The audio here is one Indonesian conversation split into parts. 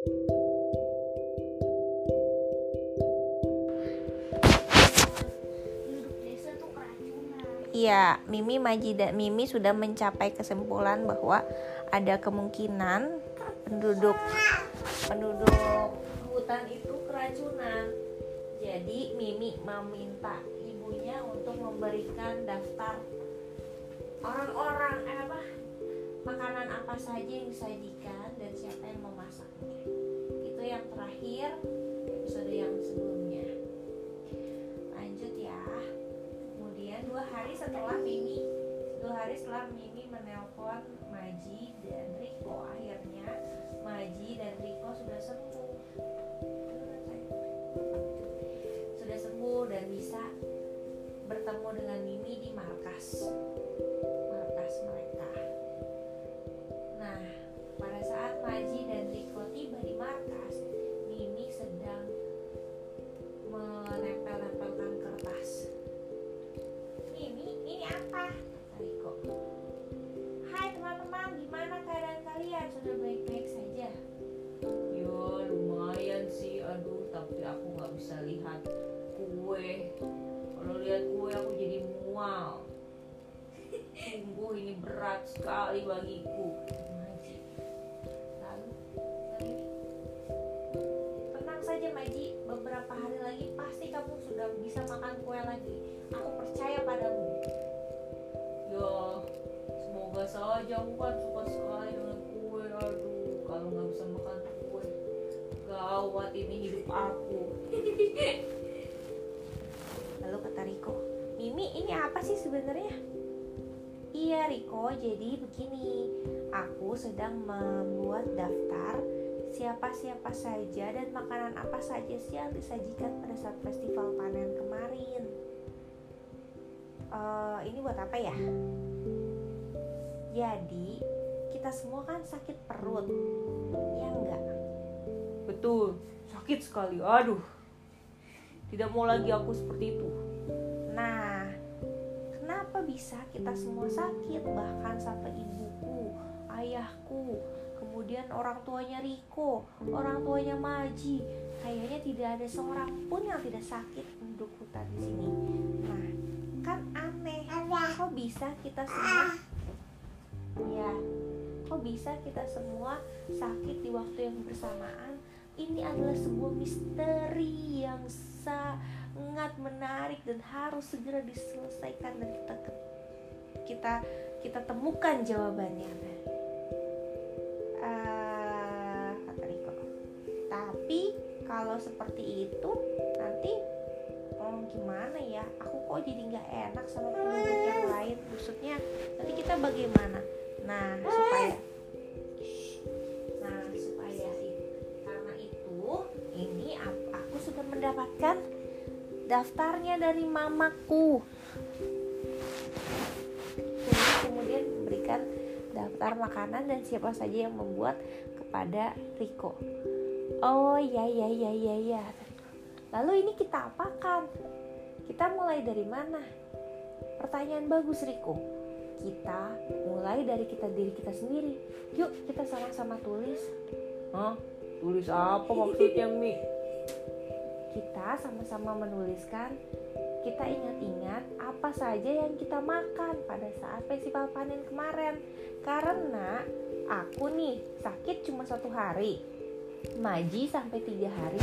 Iya, Mimi Maji dan Mimi sudah mencapai kesimpulan bahwa ada kemungkinan penduduk penduduk hutan itu keracunan. Jadi Mimi meminta ibunya untuk memberikan daftar orang-orang eh, apa makanan apa saja yang disajikan dan siapa yang memasaknya. Yang terakhir episode yang sebelumnya. Lanjut ya. Kemudian dua hari setelah Mimi dua hari setelah Mimi menelpon Maji dan Riko akhirnya Maji dan Riko sudah sembuh sudah sembuh dan bisa bertemu dengan Mimi di markas kalian sudah baik-baik saja. Ya lumayan sih, aduh tapi aku nggak bisa lihat kue. Kalau lihat kue aku jadi mual. Sungguh ini berat sekali bagiku. Maji lalu tenang saja Maji beberapa hari lagi pasti kamu sudah bisa makan kue lagi. Aku percaya padamu. Ya semoga saja aku kan suka sekali dengan bisa makan kue, gawat ini hidup aku. lalu kata Riko Mimi ini apa sih sebenarnya Iya Riko jadi begini aku sedang membuat daftar siapa-siapa saja dan makanan apa saja sih yang disajikan pada saat festival panen kemarin Eh, ini buat apa ya? Jadi kita semua kan sakit perut, ya enggak? Betul, sakit sekali. Aduh, tidak mau lagi aku seperti itu. Nah, kenapa bisa kita semua sakit? Bahkan sampai ibuku, ayahku, kemudian orang tuanya Riko, orang tuanya Maji. Kayaknya tidak ada seorang pun yang tidak sakit penduduk hutan di sini. Nah, kan aneh. Kok bisa kita semua Ya, kok bisa kita semua sakit di waktu yang bersamaan? Ini adalah sebuah misteri yang sangat menarik dan harus segera diselesaikan dan kita kita kita temukan jawabannya. Eh. Tapi kalau seperti itu nanti oh gimana ya? Aku kok jadi nggak enak sama penduduk yang lain. Maksudnya nanti kita bagaimana? Nah supaya Nah supaya i- karena itu ini aku sudah mendapatkan daftarnya dari mamaku. Kemudian memberikan daftar makanan dan siapa saja yang membuat kepada Riko. Oh ya ya ya ya ya. Lalu ini kita apakan? Kita mulai dari mana? Pertanyaan bagus Riko. Kita mulai dari kita diri kita sendiri. Yuk kita sama-sama tulis. Hah? Tulis apa maksudnya Mi? Kita sama-sama menuliskan. Kita ingat-ingat apa saja yang kita makan pada saat festival panen kemarin. Karena aku nih sakit cuma satu hari. Maji sampai tiga hari,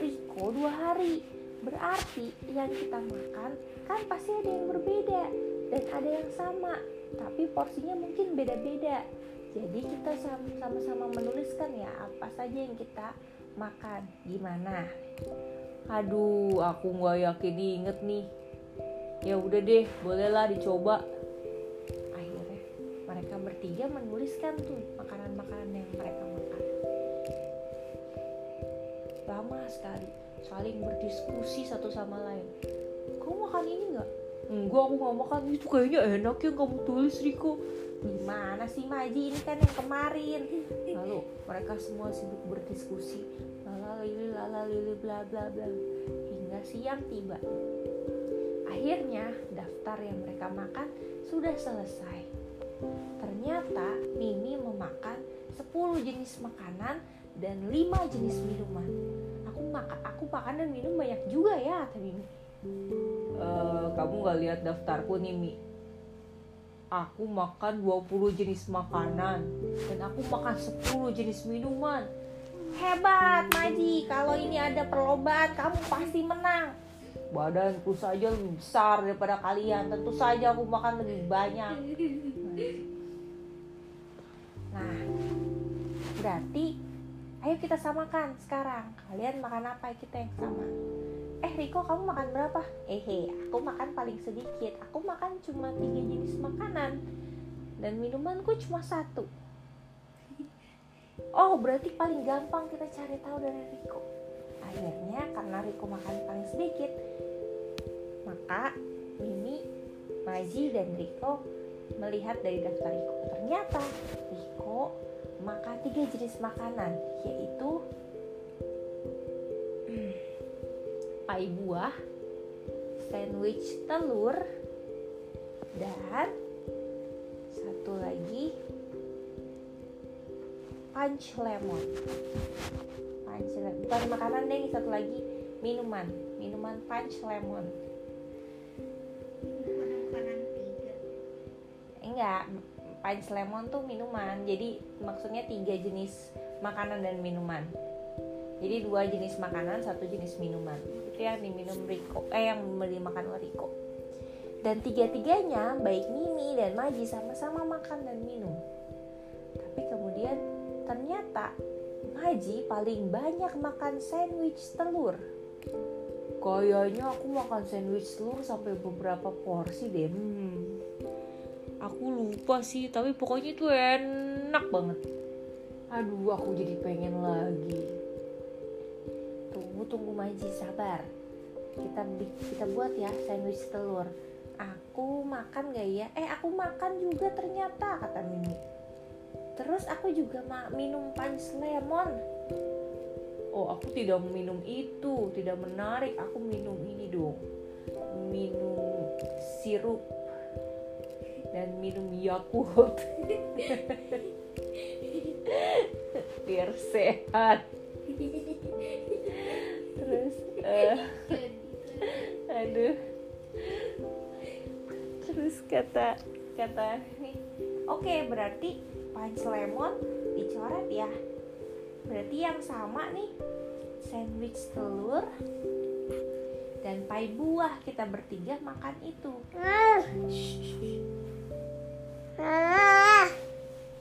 Riko dua hari. Berarti yang kita makan kan pasti ada yang berbeda dan ada yang sama, tapi porsinya mungkin beda-beda. Jadi kita sam- sama-sama menuliskan ya apa saja yang kita makan. Gimana? Aduh, aku nggak yakin inget nih. Ya udah deh, bolehlah dicoba. Akhirnya mereka bertiga menuliskan tuh makanan-makanan yang mereka makan. Lama sekali saling berdiskusi satu sama lain. Kamu makan ini nggak? Enggak, aku nggak makan itu kayaknya enak yang kamu tulis Riko. Gimana sih Maji ini kan yang kemarin. Lalu mereka semua sibuk berdiskusi. Lala lili lala lili bla bla bla. Hingga siang tiba. Akhirnya daftar yang mereka makan sudah selesai. Ternyata Mimi memakan 10 jenis makanan dan lima jenis minuman. Aku makan aku makan dan minum banyak juga ya, tapi Eh, kamu nggak lihat daftarku nih Mi aku makan 20 jenis makanan dan aku makan 10 jenis minuman hebat Maji. Kalau ini ada perlombaan, kamu pasti menang. badanku saja lebih besar daripada kalian tentu saja aku makan lebih banyak Nah, berarti ayo kita samakan sekarang. Kalian makan apa kita yang sama? Eh Riko kamu makan berapa? Eh he, aku makan paling sedikit. Aku makan cuma tiga jenis makanan dan minumanku cuma satu. Oh berarti paling gampang kita cari tahu dari Riko. Akhirnya karena Riko makan paling sedikit, maka Mimi, Maji dan Riko melihat dari daftar Riko. Ternyata Riko makan tiga jenis makanan, yaitu pai buah, sandwich telur, dan satu lagi punch lemon. Punch lemon. Bukan makanan deh, satu lagi minuman, minuman punch lemon. makanan tiga enggak punch lemon tuh minuman jadi maksudnya tiga jenis makanan dan minuman jadi dua jenis makanan satu jenis minuman itu yang diminum Riko eh yang dimakan oleh Riko dan tiga-tiganya baik Mimi dan Maji sama-sama makan dan minum. Tapi kemudian ternyata Maji paling banyak makan sandwich telur. Kayaknya aku makan sandwich telur sampai beberapa porsi deh. Hmm. aku lupa sih tapi pokoknya itu enak banget. Aduh aku jadi pengen lagi tunggu Maji sabar. Kita kita buat ya sandwich telur. Aku makan gak ya? Eh aku makan juga ternyata kata Mimi. Terus aku juga minum punch lemon. Oh aku tidak minum itu tidak menarik. Aku minum ini dong. Minum sirup dan minum Yakult. Biar sehat aduh. Terus kata kata nih oke berarti punch lemon dicoret ya. Berarti yang sama nih sandwich telur dan pai buah kita bertiga makan itu.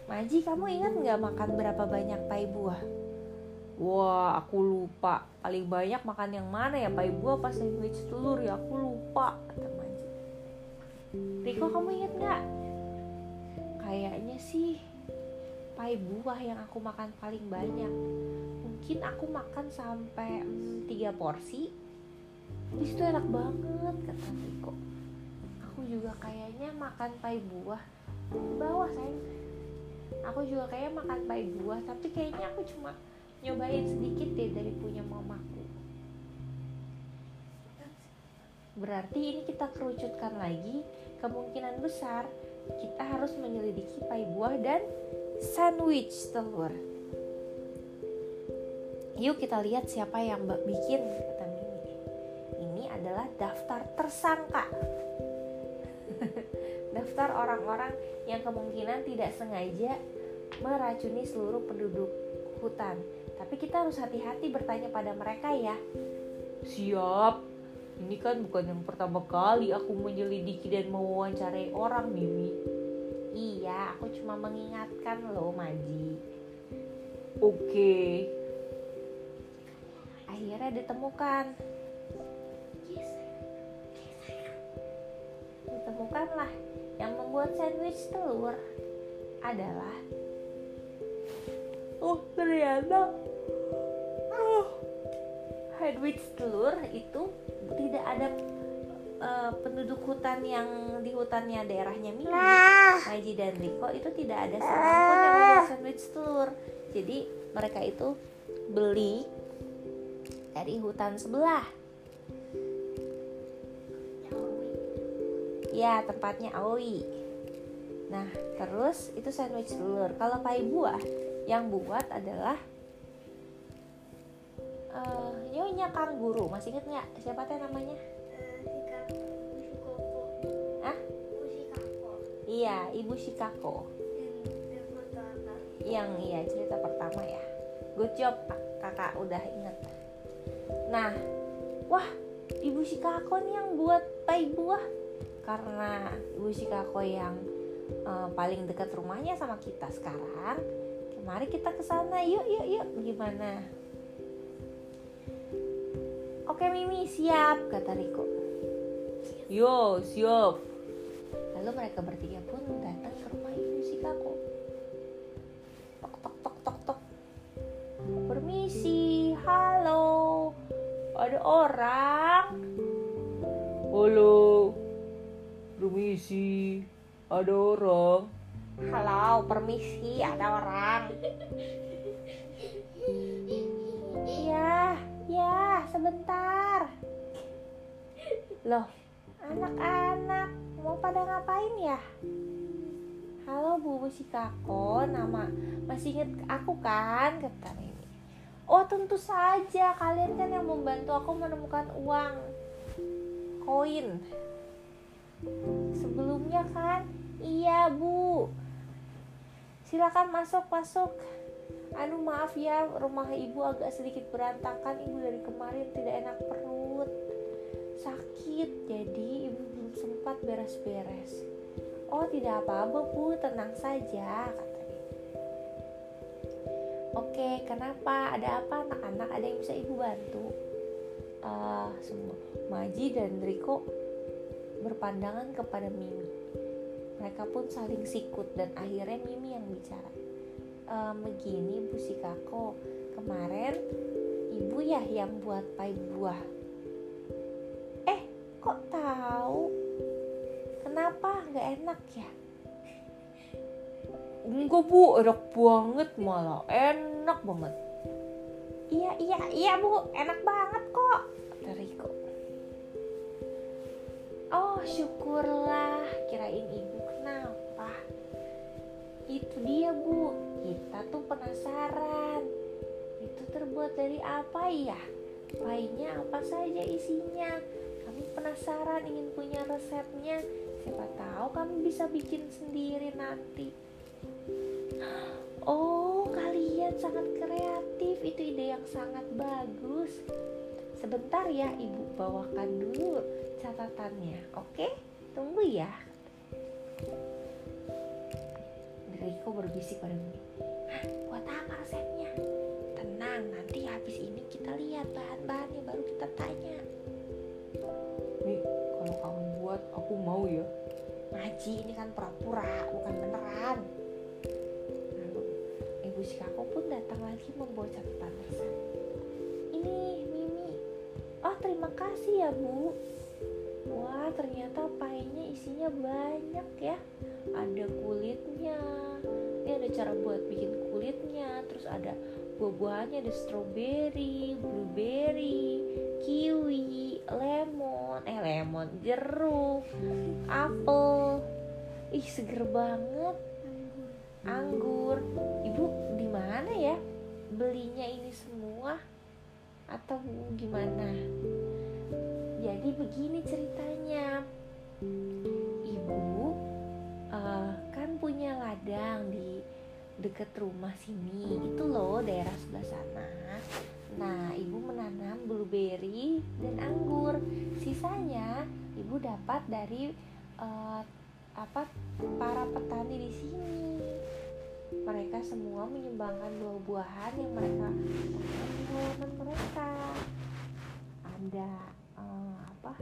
Maji kamu ingat nggak makan berapa banyak pai buah wah aku lupa. Paling banyak makan yang mana ya? Pai buah apa sandwich telur ya aku lupa kata Riko kamu ingat nggak? Kayaknya sih pai buah yang aku makan paling banyak. Mungkin aku makan sampai tiga porsi. Habis itu enak banget kata Riko. Aku juga kayaknya makan pai buah di bawah sayang. Aku juga kayaknya makan pai buah tapi kayaknya aku cuma nyobain sedikit deh dari punya mamaku. Berarti ini kita kerucutkan lagi kemungkinan besar kita harus menyelidiki pai buah dan sandwich telur. Yuk kita lihat siapa yang bikin kata Mimi. Ini adalah daftar tersangka. Daftar orang-orang yang kemungkinan tidak sengaja meracuni seluruh penduduk hutan tapi kita harus hati-hati bertanya pada mereka ya. Siap. Ini kan bukan yang pertama kali aku menyelidiki dan mewawancarai orang Mimi. Iya aku cuma mengingatkan loh Maji. Oke. Akhirnya ditemukan. Ditemukanlah. Yang membuat sandwich telur adalah oh ternyata sandwich telur itu tidak ada eh, penduduk hutan yang di hutannya daerahnya Mimi Maji dan Riko itu tidak ada seorang pun yang membuat sandwich telur. Jadi mereka itu beli dari hutan sebelah. Ya, tempatnya Aoi. Nah, terus itu sandwich telur. Kalau pai buah yang buat adalah ibunya Kang Guru masih inget nggak? Siapa teh namanya? Ah iya ibu Shikako. Yang iya cerita pertama ya. Good job kakak udah inget nah wah ibu Shikako nih yang buat pai buah. Karena ibu Shikako yang uh, paling dekat rumahnya sama kita sekarang mari kita ke sana. Yuk yuk yuk. Gimana oke Mimi siap kata Riko. Yo siap. Lalu mereka bertiga pun datang ke rumah ibu Shikako. Tok tok tok tok tok. Permisi halo. Ada orang? Halo. Permisi. Ada orang? Halo permisi ada orang sebentar loh anak-anak mau pada ngapain ya? Halo bu Sikako nama masih inget aku kan? Kata ini oh tentu saja. Kalian kan yang membantu aku menemukan uang koin. Sebelumnya kan? Iya bu. Silakan masuk masuk anu maaf ya rumah ibu agak sedikit berantakan. Ibu dari kemarin tidak enak perut. Sakit. Jadi ibu belum sempat beres-beres. Oh tidak apa-apa bu. Tenang saja kata ibu oke kenapa? Ada apa anak-anak? Ada yang bisa ibu bantu? Uh, semua. Maji dan Riko berpandangan kepada Mimi. Mereka pun saling sikut dan akhirnya Mimi yang bicara e, begini Bu Sikako kemarin ibu ya yang buat pai buah. Eh kok tahu? Kenapa? Nggak enak ya? Enggak bu. Enak banget malah. Enak banget. Iya iya iya bu. Enak banget kok. Dari kok. Oh syukurlah. Kirain ibu kenapa? Itu dia bu kita tuh penasaran. Itu terbuat dari apa ya? Lainnya apa saja isinya? Kami penasaran ingin punya resepnya. Siapa tahu kami bisa bikin sendiri nanti. Oh kalian sangat kreatif. Itu ide yang sangat bagus. Sebentar ya ibu bawakan dulu catatannya. Oke tunggu ya. Riko berbisik pada Hah, buat apa resepnya? Tenang, nanti habis ini kita lihat bahan-bahannya baru kita tanya. Mi, kalau kamu buat aku mau ya. Maji ini kan pura-pura, bukan beneran. Lalu Ibu Shikako pun datang lagi membawa catatan resep. Ini Mimi. Oh terima kasih ya Bu. Wah ternyata painya isinya banyak ya. Ada kulitnya. Ini ada cara buat bikin kulitnya Terus ada buah-buahannya ada strawberry, blueberry, kiwi, lemon Eh lemon, jeruk, apel Ih seger banget Anggur Ibu di mana ya belinya ini semua? Atau gimana? jadi begini ceritanya ibu uh, kan punya ladang di deket rumah sini itu loh daerah sebelah sana. Nah ibu menanam blueberry dan anggur. Sisanya ibu dapat dari uh, apa para petani di sini. Mereka semua menyumbangkan buah-buahan yang mereka tanam mereka. Ada uh, apa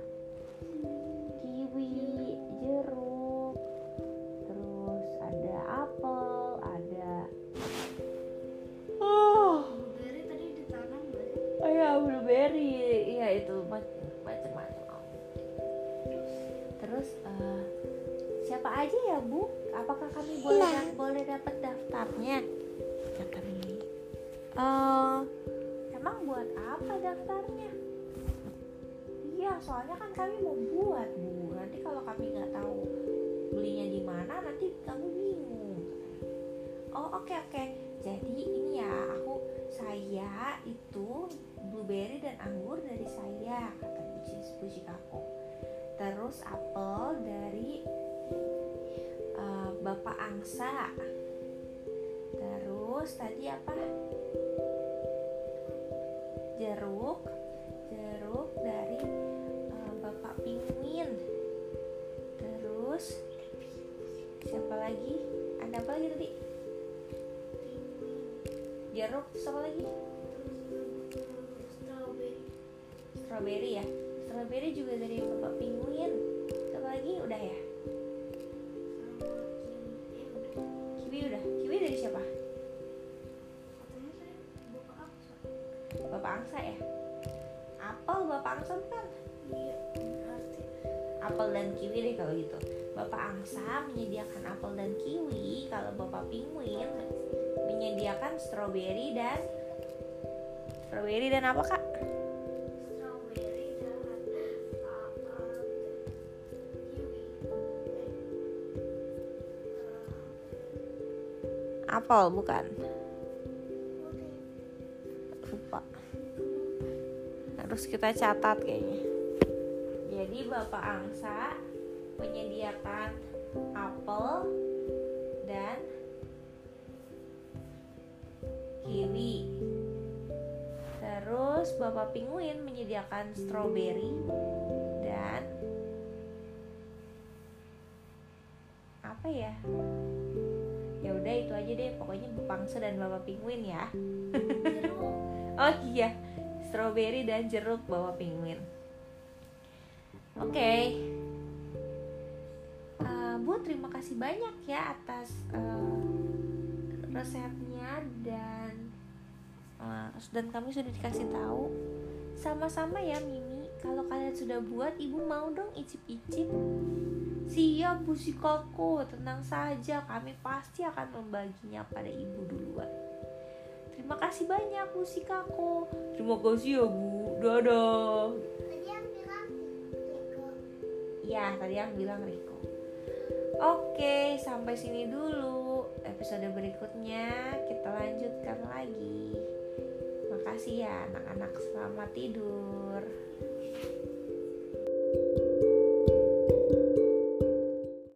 soalnya kan kami mau buat bu. Nanti kalau kami nggak tahu belinya di mana, nanti kamu bingung. Oh oke oke. Jadi ini ya aku saya itu blueberry dan anggur dari saya kata Bu Chicago terus apel dari uh, Bapak Angsa terus tadi apa jeruk terus siapa lagi? Ada apa lagi tadi? Jeruk siapa lagi? Strawberry. Strawberry ya? Strawberry juga dari bapak pinguin. Siapa lagi? Udah ya? Kiwi udah. Kiwi dari siapa? Bapak angsa ya? Apel bapak angsa bukan iya apel dan kiwi deh kalau gitu bapak angsa menyediakan apel dan kiwi. Kalau bapak pinguin menyediakan strawberry dan strawberry dan apa kak? Strawberry dan apa kiwi. Eh apel bukan? Oke lupa. Harus kita catat kayaknya. Jadi bapak angsa menyediakan apel dan kiwi. Terus bapak pinguin menyediakan strawberry dan apa ya? Ya udah itu aja deh. Pokoknya bapak angsa dan bapak pinguin ya. Jeruk. Oh iya, strawberry dan jeruk bawa penguin. Oke, Eh, Bu terima kasih banyak ya atas eh, resepnya dan eh, dan kami sudah dikasih tahu. Sama-sama ya Mimi. Kalau kalian sudah buat, ibu mau dong icip-icip. Siap Bu Sikoko, tenang saja. Kami pasti akan membaginya pada ibu duluan. Terima kasih banyak Bu Sikako. Terima kasih ya Bu. Dadah. tadi yang bilang Riko Ya, tadi yang bilang Riko. Oke, sampai sini dulu. Episode berikutnya kita lanjutkan lagi. Makasih ya anak-anak, selamat tidur.